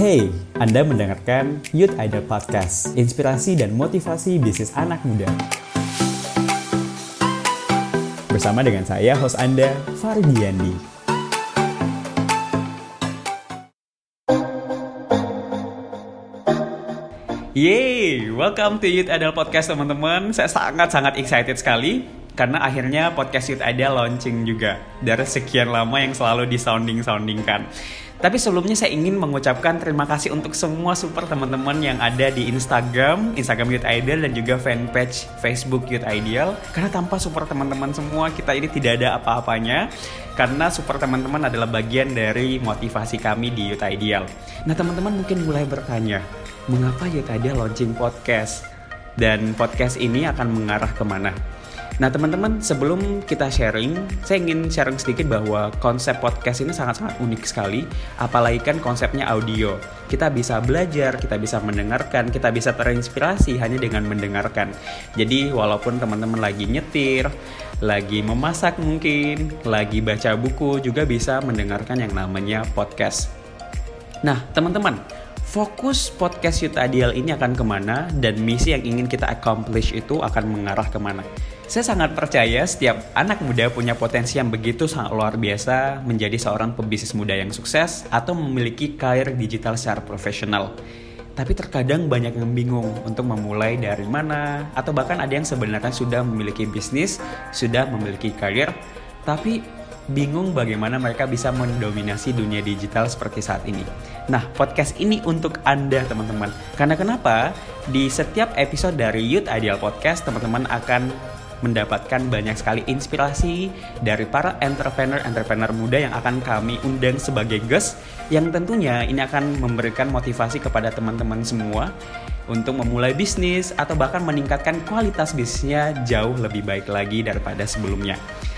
Hey, Anda mendengarkan Youth Idol Podcast, inspirasi dan motivasi bisnis anak muda. Bersama dengan saya, host Anda, Fardiandi. Yeay, welcome to Youth Idol Podcast teman-teman. Saya sangat-sangat excited sekali karena akhirnya podcast Youth Idol launching juga dari sekian lama yang selalu disounding-soundingkan. Tapi sebelumnya saya ingin mengucapkan terima kasih untuk semua super teman-teman yang ada di Instagram, Instagram Youth Ideal dan juga fanpage Facebook Youth Ideal. Karena tanpa support teman-teman semua kita ini tidak ada apa-apanya. Karena support teman-teman adalah bagian dari motivasi kami di Youth Ideal. Nah teman-teman mungkin mulai bertanya, mengapa Youth Ideal launching podcast? Dan podcast ini akan mengarah ke mana? Nah teman-teman sebelum kita sharing, saya ingin sharing sedikit bahwa konsep podcast ini sangat-sangat unik sekali, apalagi kan konsepnya audio. Kita bisa belajar, kita bisa mendengarkan, kita bisa terinspirasi hanya dengan mendengarkan. Jadi walaupun teman-teman lagi nyetir, lagi memasak mungkin, lagi baca buku juga bisa mendengarkan yang namanya podcast. Nah teman-teman, fokus podcast Yuta Ideal ini akan ke mana dan misi yang ingin kita accomplish itu akan mengarah ke mana. Saya sangat percaya setiap anak muda punya potensi yang begitu sangat luar biasa menjadi seorang pebisnis muda yang sukses atau memiliki karir digital secara profesional. Tapi terkadang banyak yang bingung untuk memulai dari mana atau bahkan ada yang sebenarnya sudah memiliki bisnis, sudah memiliki karir, tapi bingung bagaimana mereka bisa mendominasi dunia digital seperti saat ini. Nah, podcast ini untuk Anda teman-teman. Karena kenapa? Di setiap episode dari Youth Ideal Podcast, teman-teman akan mendapatkan banyak sekali inspirasi dari para entrepreneur-entrepreneur muda yang akan kami undang sebagai guest yang tentunya ini akan memberikan motivasi kepada teman-teman semua untuk memulai bisnis atau bahkan meningkatkan kualitas bisnisnya jauh lebih baik lagi daripada sebelumnya.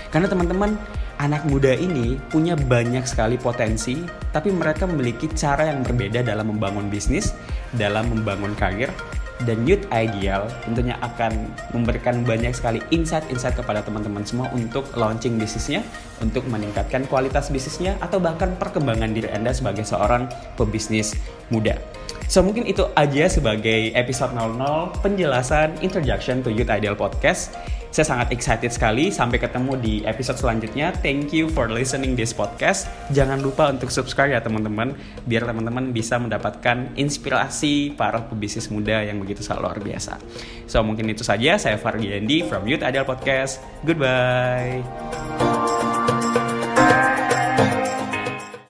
Karena teman-teman, anak muda ini punya banyak sekali potensi, tapi mereka memiliki cara yang berbeda dalam membangun bisnis, dalam membangun karir, dan Youth Ideal tentunya akan memberikan banyak sekali insight-insight kepada teman-teman semua untuk launching bisnisnya, untuk meningkatkan kualitas bisnisnya, atau bahkan perkembangan diri Anda sebagai seorang pebisnis muda. So mungkin itu aja sebagai episode 00 penjelasan introduction to Youth Ideal Podcast. Saya sangat excited sekali. Sampai ketemu di episode selanjutnya. Thank you for listening this podcast. Jangan lupa untuk subscribe ya teman-teman, biar teman-teman bisa mendapatkan inspirasi para pebisnis muda yang begitu sangat luar biasa. So mungkin itu saja. Saya Fardi Andi from Youth Ideal Podcast. Goodbye.